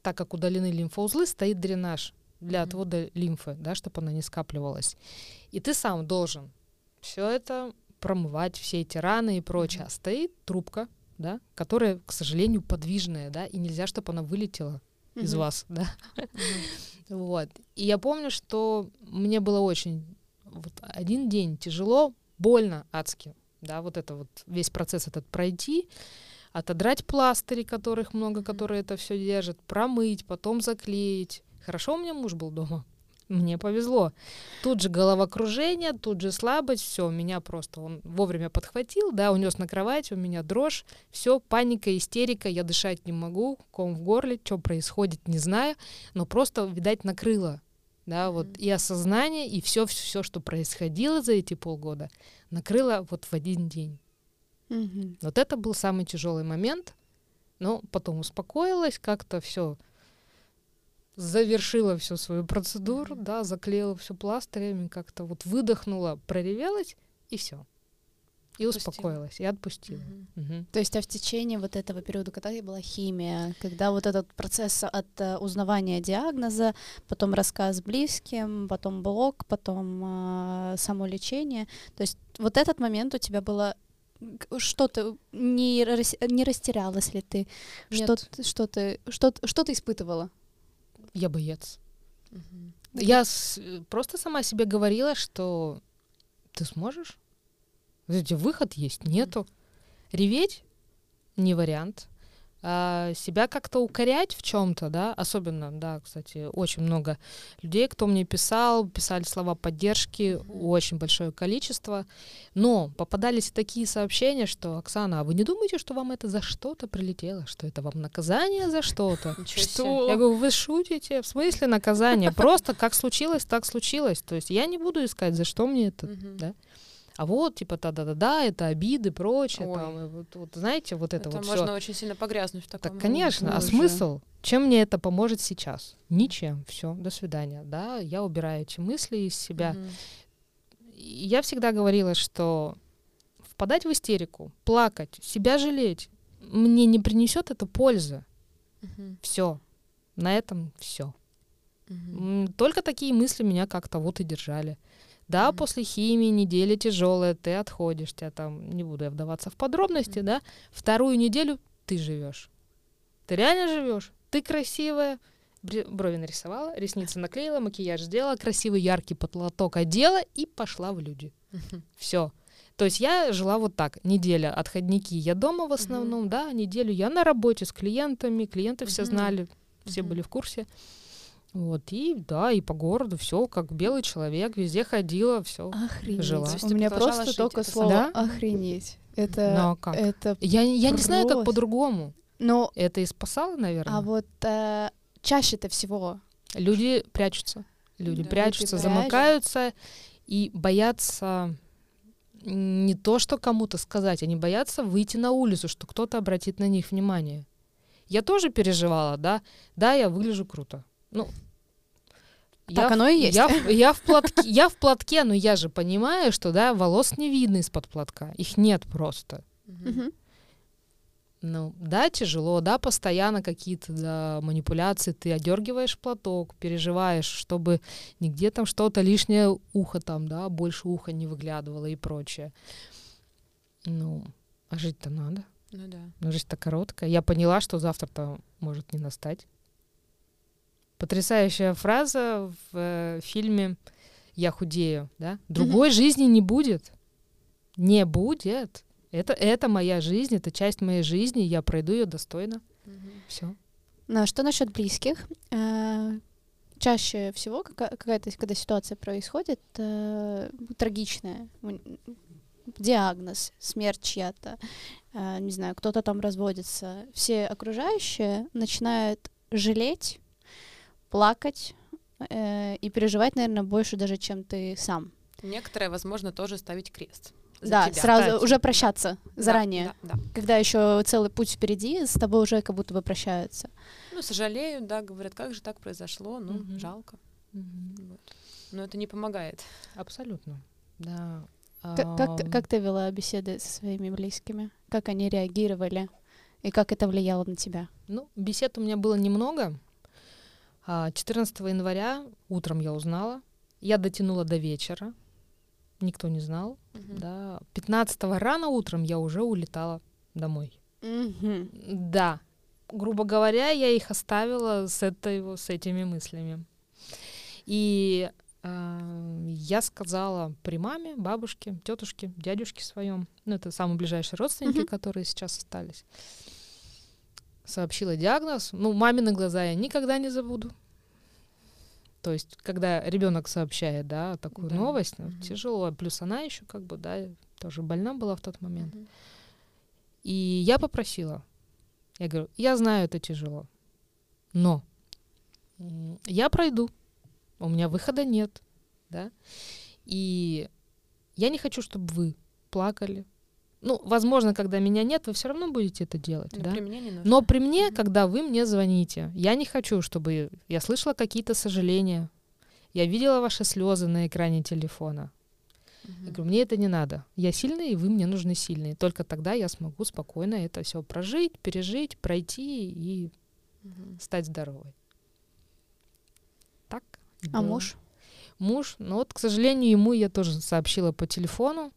D: так как удалены лимфоузлы, стоит дренаж для отвода лимфы, да, чтобы она не скапливалась. И ты сам должен все это промывать, все эти раны и прочее. А стоит трубка, да, которая, к сожалению, подвижная, да, и нельзя, чтобы она вылетела из вас, (laughs) да. Вот. И я помню, что мне было очень вот один день тяжело, больно, адски, да, вот это вот весь процесс этот пройти, отодрать пластыри, которых много, которые это все держат, промыть, потом заклеить. Хорошо у меня муж был дома. мне повезло. Тут же головокружение, тут же слабость, все, меня просто он вовремя подхватил, да, унес на кровать, у меня дрожь, все, паника, истерика, я дышать не могу, ком в горле, что происходит, не знаю, но просто, видать, накрыло, да, mm-hmm. вот и осознание, и все, все, что происходило за эти полгода, накрыло вот в один день. Mm-hmm. Вот это был самый тяжелый момент, но потом успокоилась, как-то все завершила всю свою процедуру, mm-hmm. да, заклеила все пластырями, как-то вот выдохнула, проревелась и все. И успокоилась, и отпустила.
B: Угу. Угу. То есть, а в течение вот этого периода, когда была химия, когда вот этот процесс от uh, узнавания диагноза, потом рассказ близким, потом блок, потом uh, само лечение, то есть вот этот момент у тебя было что-то не, не растерялась ли ты? Что, что ты что, что ты испытывала?
D: я боец. Угу. Я с, просто сама себе говорила, что ты сможешь. Знаете, выход есть, нету. Реветь не вариант а, себя как-то укорять в чем-то, да, особенно, да, кстати, очень много людей, кто мне писал, писали слова поддержки, очень большое количество, но попадались такие сообщения, что, Оксана, а вы не думаете, что вам это за что-то прилетело, что это вам наказание за что-то? (laughs)
C: Что?
D: Я говорю, вы шутите? В смысле наказание? Просто как случилось, так случилось. То есть я не буду искать, за что мне это, да а вот, типа, да-да-да, это обиды, прочее, Ой. там, и вот, вот, знаете, вот это,
C: это
D: вот
C: можно
D: всё.
C: очень сильно погрязнуть в таком.
D: Так, конечно, а смысл? Чем мне это поможет сейчас? Ничем. Все, до свидания. Да, я убираю эти мысли из себя. Угу. Я всегда говорила, что впадать в истерику, плакать, себя жалеть, мне не принесет это пользы. Угу. Все. На этом все. Угу. Только такие мысли меня как-то вот и держали. Да, после химии неделя тяжелая, ты отходишь, тебя там, не буду я вдаваться в подробности, да, вторую неделю ты живешь. Ты реально живешь, ты красивая, брови нарисовала, ресницы наклеила, макияж сделала, красивый яркий потлоток одела и пошла в люди. Все. То есть я жила вот так. Неделя отходники, я дома в основном, да, неделю я на работе с клиентами, клиенты все знали, все были в курсе. Вот, и да, и по городу все как белый человек, везде ходила, все
B: охренеть. жила. У меня просто только слово да? охренеть. Это,
D: Но как? это Я, я не знаю, как по-другому. Но это и спасало, наверное.
B: А вот э, чаще-то всего
D: люди прячутся. Люди да, прячутся, люди замыкаются и боятся не то, что кому-то сказать, они боятся выйти на улицу, что кто-то обратит на них внимание. Я тоже переживала, да, да, я выгляжу круто. Ну,
B: так я оно и есть.
D: Я, (laughs) я, в платке, я в платке, но я же понимаю, что да, волос не видно из-под платка. Их нет просто. Угу. Ну, да, тяжело, да, постоянно какие-то да, манипуляции. Ты одергиваешь платок, переживаешь, чтобы нигде там что-то лишнее ухо там, да, больше уха не выглядывало и прочее. Ну, а жить-то надо.
C: Ну да.
D: Но жизнь-то короткая. Я поняла, что завтра-то может не настать. Потрясающая фраза в э, фильме «Я худею», да? Другой mm-hmm. жизни не будет. Не будет. Это, это моя жизнь, это часть моей жизни, я пройду ее достойно. Mm-hmm. Все.
B: Ну, а что насчет близких? Э, чаще всего какая-то, когда ситуация происходит, э, трагичная, диагноз, смерть чья-то, э, не знаю, кто-то там разводится, все окружающие начинают жалеть плакать э, и переживать, наверное, больше даже, чем ты сам.
C: Некоторые, возможно, тоже ставить крест.
B: да, тебя. сразу Кстати. уже прощаться да, заранее. Да, да. Когда еще целый путь впереди, с тобой уже как будто бы прощаются.
C: Ну, сожалеют, да, говорят, как же так произошло, ну, угу. жалко. Угу. Вот. Но это не помогает.
D: Абсолютно, да.
B: Как, как, как ты вела беседы со своими близкими? Как они реагировали? И как это влияло на тебя?
D: Ну, бесед у меня было немного. 14 а, января утром я узнала. Я дотянула до вечера. Никто не знал. Угу. Да. 15 рано утром я уже улетала домой.
B: Угу.
D: Да. Грубо говоря, я их оставила с, этой, с этими мыслями. И э, я сказала при маме, бабушке, тетушке, дядюшке своем, ну это самые ближайшие родственники, угу. которые сейчас остались сообщила диагноз. Ну, мамины глаза я никогда не забуду. То есть, когда ребенок сообщает, да, такую
C: Да.
D: новость,
C: Мгм.
D: тяжело. Плюс она еще как бы, да, тоже больна была в тот момент.
C: Мгм.
D: И я попросила. Я говорю, я знаю, это тяжело, но я пройду. У меня выхода нет, да. И я не хочу, чтобы вы плакали. Ну, возможно, когда меня нет, вы все равно будете это делать,
C: Но
D: да.
C: при мне не нужно.
D: Но при мне, когда вы мне звоните, я не хочу, чтобы я слышала какие-то сожаления. Я видела ваши слезы на экране телефона.
C: Мгм.
D: Я говорю, мне это не надо. Я сильный, и вы мне нужны сильные. Только тогда я смогу спокойно это все прожить, пережить, пройти и
C: Мгм.
D: стать здоровой. Так.
B: А
D: было.
B: муж?
D: Муж, ну вот, к сожалению, ему я тоже сообщила по телефону.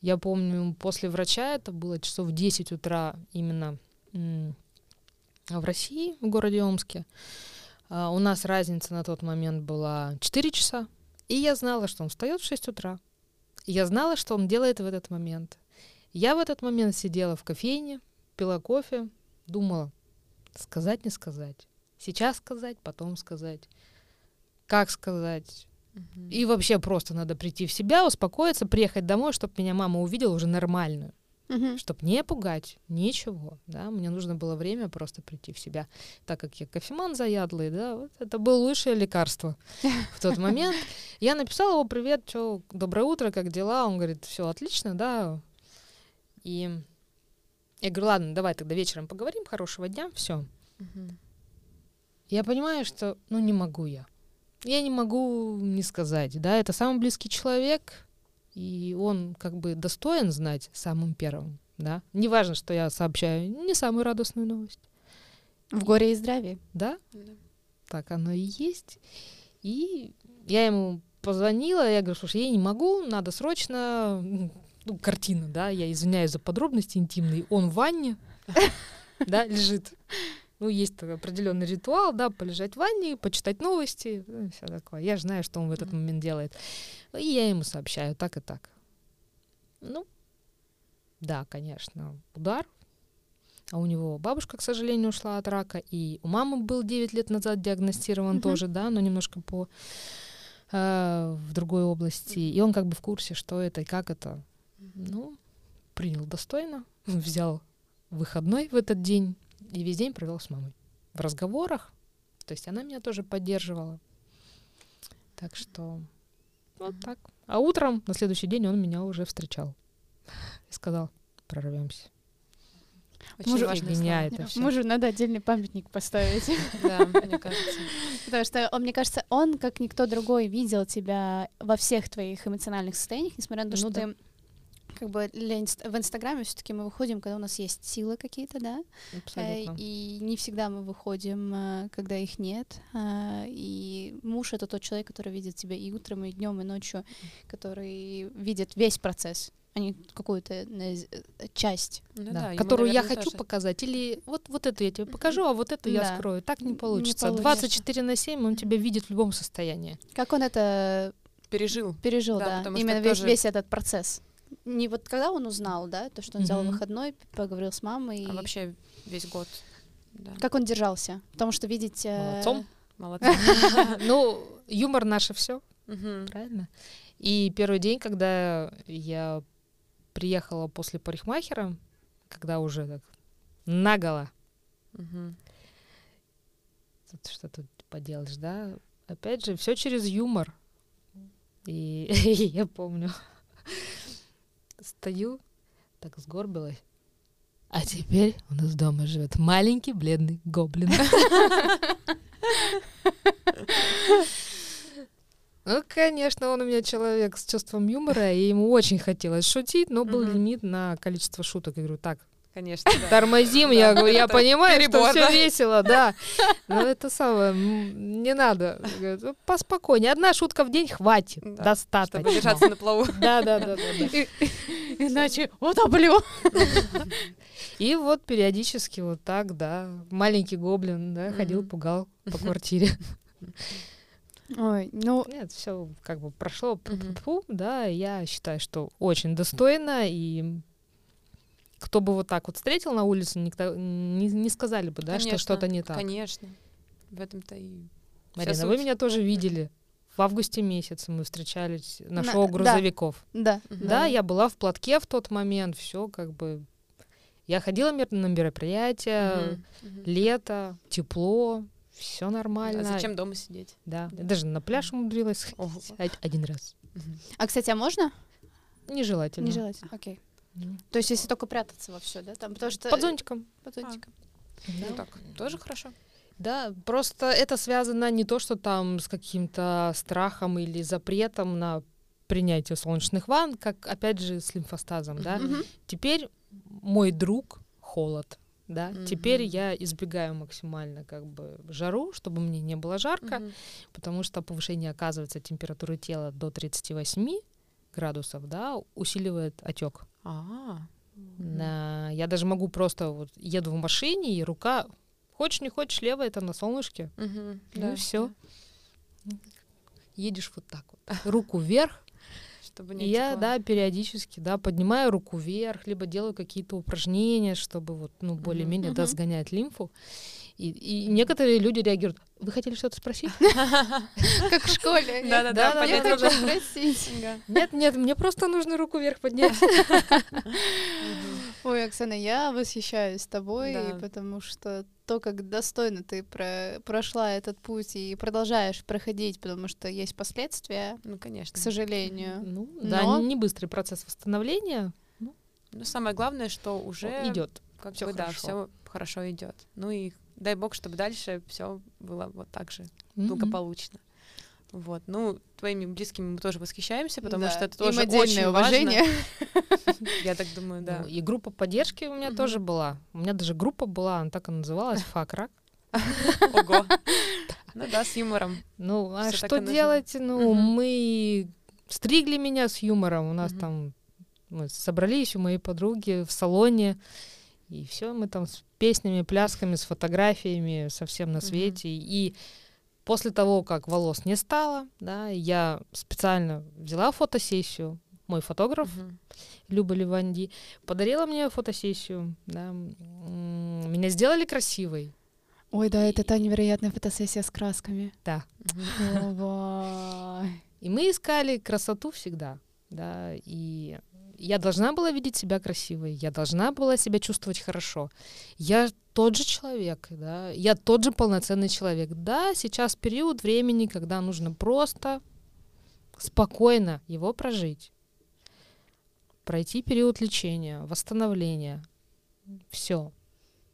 D: Я помню, после врача, это было часов в 10 утра именно в России, в городе Омске. А, У нас разница на тот момент была 4 часа. И я знала, что он встает в 6 утра. Я знала, что он делает в этот момент. Я в этот момент сидела в кофейне, пила кофе, думала, сказать, не сказать. Сейчас сказать, потом сказать. Как сказать? И вообще просто надо прийти в себя, успокоиться, приехать домой, чтобы меня мама увидела уже нормальную.
B: Мгм.
D: Чтобы не пугать, ничего, да. Мне нужно было время просто прийти в себя. Так как я кофеман заядлый, да, вот это было лучшее лекарство в тот момент. (laughs) Я написала его привет, что доброе утро, как дела? Он говорит, все отлично, да. И я говорю, ладно, давай тогда вечером поговорим, хорошего дня, все.
C: Мгм.
D: Я понимаю, что, ну, не могу я. Я не могу не сказать, да, это самый близкий человек, и он как бы достоин знать самым первым, да. Неважно, что я сообщаю не самую радостную новость,
B: В горе и здравии.
D: да,
C: Да.
D: так оно и есть. И я ему позвонила, я говорю, слушай, я не могу, надо срочно, ну, картина, да, я извиняюсь за подробности интимные, он в ванне, (laughs) да, лежит. Ну, есть определенный ритуал, да, полежать в ванне, почитать новости, все такое. Я же знаю, что он в этот момент делает. И я ему сообщаю так и так. Ну, да, конечно, удар. А у него бабушка, к сожалению, ушла от рака, и у мамы был 9 лет назад диагностирован
B: Мгм.
D: тоже, да, но немножко по э, в другой области. И он как бы в курсе, что это и как это. Ну, принял достойно, взял выходной в этот день и весь день провел с мамой в разговорах. То есть она меня тоже поддерживала. Так что вот так. А утром на следующий день он меня уже встречал и сказал, прорвемся.
C: Очень
B: Мужу-
C: важные
D: Меня
C: слова.
D: это всё.
B: Мужу надо отдельный памятник поставить. (laughs)
C: Да, мне кажется.
B: Потому что, он, мне кажется, он, как никто другой, видел тебя во всех твоих эмоциональных состояниях, несмотря на то,
D: Ну
B: что
D: да.
B: ты как бы для инст- в Инстаграме все-таки мы выходим, когда у нас есть силы какие-то, да, Э,
D: Абсолютно.
B: и не всегда мы выходим, э, когда их нет. А, И муж это тот человек, который видит тебя и утром, и днем, и ночью, который видит весь процесс, а не какую-то э, э, часть.
C: Ну
D: Да,
C: да, ему,
D: которую я
C: наверное,
D: хочу
C: тоже.
D: показать. Или вот, вот эту я тебе покажу, а вот эту я
B: Да.
D: скрою. Так не
B: Не
D: получится.
B: получится.
D: 24 на 7 он тебя видит в любом состоянии.
B: Как он это
C: Пережил.
B: пережил,
C: Да,
B: да, именно весь,
C: тоже-
B: весь этот процесс. Не вот когда он узнал, да, то, что он взял
D: Мгм.
B: выходной, поговорил с мамой,
C: А
B: и
C: вообще весь год. Да.
B: как он держался, потому что видеть... э,
D: Молодцом.
C: Молодцы. (laughs)
D: Ну, юмор наше все, правильно? И первый день, когда я приехала после парикмахера, когда уже так наголо, тут что тут поделаешь, да? Опять же, все через юмор. И (laughs) я помню, стою, так сгорбилась. А теперь у нас дома живет маленький бледный гоблин. (laughs) Ну, конечно, он у меня человек с чувством юмора, и ему очень хотелось шутить, но был лимит на количество шуток. Я говорю, так,
C: Конечно, да.
D: тормозим, я говорю, я понимаю, что все весело, да. (laughs) Но это самое, не надо. «Ну, Поспокойнее. Одна шутка в день хватит. Достаточно.
C: Чтобы держаться на плаву. (laughs)
D: Да, да, да.
B: Иначе утоплю.
D: И вот периодически вот так, да, маленький гоблин, да, ходил, пугал по квартире.
B: Ой, ну, (laughs)
D: Нет, все как бы прошло, да, я считаю, что очень достойно, и кто бы вот так вот встретил на улице, никто, не, не сказали бы, да, что
C: Конечно,
D: что-то не так.
C: Конечно. В этом-то и
D: Марина,
C: суть.
D: вы меня тоже видели. В августе месяце мы встречались на,
B: На-
D: шоу
B: да.
D: грузовиков.
B: Да.
C: Мгм.
D: Да, я была в платке в тот момент, все как бы... Я ходила на мероприятия.
C: Мгм.
D: лето, тепло, все
C: Да,
D: нормально.
C: зачем дома сидеть?
D: Да,
C: Да.
D: я даже на пляж умудрилась
C: Ого.
D: один раз.
B: А, кстати, а можно?
D: Нежелательно.
B: Не желательно. Окей.
D: М.
B: То есть, если только прятаться во все, да? Там, потому что...
D: Под зонтиком.
B: Под зонтиком.
C: Ну так, тоже хорошо.
D: Да, просто это связано не то, что там с каким-то страхом или запретом на принятие солнечных ванн, как, опять же, с лимфостазом, да.
C: Мгм.
D: Теперь мой друг холод, да. Теперь
C: Мгм.
D: я избегаю максимально как бы жару, чтобы мне не было жарко,
C: Мгм.
D: потому что повышение, оказывается, температуры тела до 38 градусов, да, усиливает отек.
C: А,
D: На... Я даже могу просто вот еду в машине, и рука, хочешь не хочешь, левая это на солнышке,
C: Мгм.
D: Ну
C: Да,
D: и
C: да.
D: едешь вот так вот, руку вверх, (laughs)
C: Чтобы
D: и
C: не
D: я,
C: текло.
D: да, периодически, да, поднимаю руку вверх, либо делаю какие-то упражнения, чтобы вот, ну, более-менее, да,
B: Мгм.
D: сгонять лимфу. И, и некоторые люди реагируют, вы хотели что-то спросить? (laughs)
B: Как в школе.
C: Да-да-да,
B: Я хочу спросить.
D: Нет, нет, мне просто нужно руку вверх поднять. (laughs)
B: Ой, Оксана, я восхищаюсь тобой,
C: Да.
B: потому что то, как достойно ты про- прошла этот путь и продолжаешь проходить, потому что есть последствия,
C: Ну, конечно.
B: к сожалению.
D: Ну, да,
B: Но-
D: не быстрый процесс восстановления
C: Но самое главное, что уже
D: идет.
C: как
D: всё
C: бы, да,
D: хорошо.
C: все хорошо идет. Ну и дай бог, чтобы дальше все было вот так же благополучно. Вот. Ну, твоими близкими мы тоже восхищаемся, потому
B: Да,
C: что это
B: им
C: тоже
B: отдельное
C: очень
B: уважение.
C: важно. (laughs) Я так думаю, да.
D: Ну, и группа поддержки у меня
C: Мгм.
D: тоже была. У меня даже группа была, она так и называлась, (laughs) «Факрак».
C: Ого. (laughs) Ну да, с юмором.
D: Ну, а что делать? Ну, мы стригли меня с юмором. У нас там мы собрались у моей подруги в салоне, и все, мы там с песнями, плясками, с фотографиями, совсем на свете. И после того, как волос не стало, да, я специально взяла фотосессию. Мой фотограф
C: Мгм.
D: Люба Ливанди подарила мне фотосессию. Да. Меня сделали красивой.
B: Ой, да, это та невероятная фотосессия с красками.
D: Да. И мы искали красоту всегда, да, и я должна была видеть себя красивой, я должна была себя чувствовать хорошо. Я тот же человек, да, я тот же полноценный человек. Да, сейчас период времени, когда нужно просто спокойно его прожить, пройти период лечения, восстановления, все.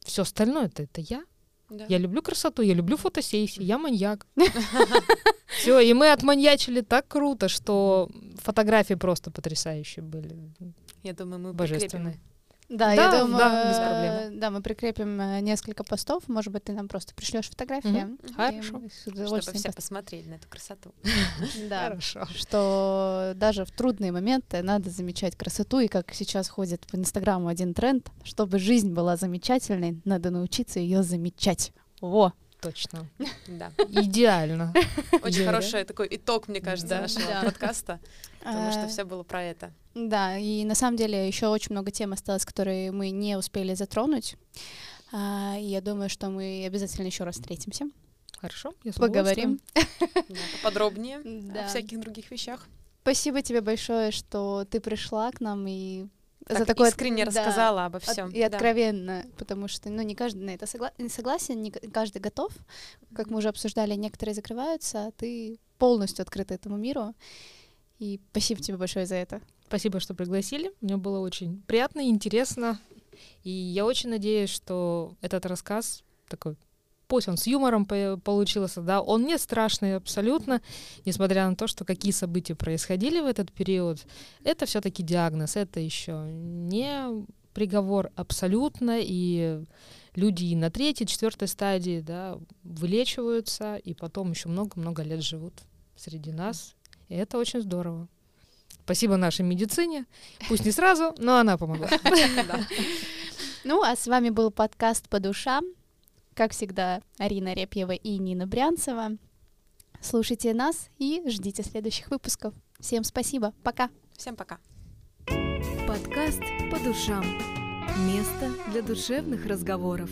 D: Все остальное это, это я.
C: Да.
D: Я люблю красоту, я люблю фотосессии, я маньяк. (laughs) Все, и мы отманьячили так круто, что фотографии просто потрясающие были.
C: Я думаю, мы
D: Божественные.
B: Да,
D: Да,
B: я думаю,
D: да, без
B: э,
D: проблем.
B: да, мы прикрепим э, несколько постов. Может быть, ты нам просто пришлешь фотографии. И
D: Хорошо.
C: Чтобы все
B: пос-
C: посмотрели на эту красоту. (laughs)
B: Да.
D: Хорошо.
B: Что даже в трудные моменты надо замечать красоту. И как сейчас ходит по Инстаграму один тренд, чтобы жизнь была замечательной, надо научиться ее замечать. Во!
D: Точно. (laughs)
C: Да.
D: Идеально.
C: Очень
D: да?
C: хороший такой итог, мне кажется,
D: Да.
C: нашего
B: Да.
C: подкаста, потому что
B: Э,
C: все было про это.
B: Да, и на самом деле еще очень много тем осталось, которые мы не успели затронуть. А, я думаю, что мы обязательно еще раз встретимся,
D: Хорошо, я с
B: поговорим. (laughs)
C: Да, Поподробнее
B: Да.
C: о всяких других вещах.
B: Спасибо тебе большое, что ты пришла к нам и
C: Так
B: за такое
C: искренне
B: да,
C: рассказала обо
B: от-
C: всем.
B: и откровенно, потому что ну не каждый на это согла- не согласен, не ка- каждый готов. Как мы уже обсуждали, некоторые закрываются, а ты полностью открыта этому миру. И спасибо тебе большое за это.
D: Спасибо, что пригласили. Мне было очень приятно и интересно. И я очень надеюсь, что этот рассказ такой, пусть он с юмором по- получился, да, он не страшный абсолютно, несмотря на то, что какие события происходили в этот период. Это все-таки диагноз, это еще не приговор абсолютно, и люди и на третьей, четвертой стадии, да, вылечиваются, и потом еще много-много лет живут среди нас. И это очень здорово. Спасибо нашей медицине. Пусть не сразу, но она помогла. (laughs)
B: Ну, а с вами был подкаст «По душам». Как всегда, Арина Репьева и Нина Брянцева. Слушайте нас и ждите следующих выпусков. Всем спасибо. Пока.
C: Всем пока.
A: Подкаст «По душам». Место для душевных разговоров.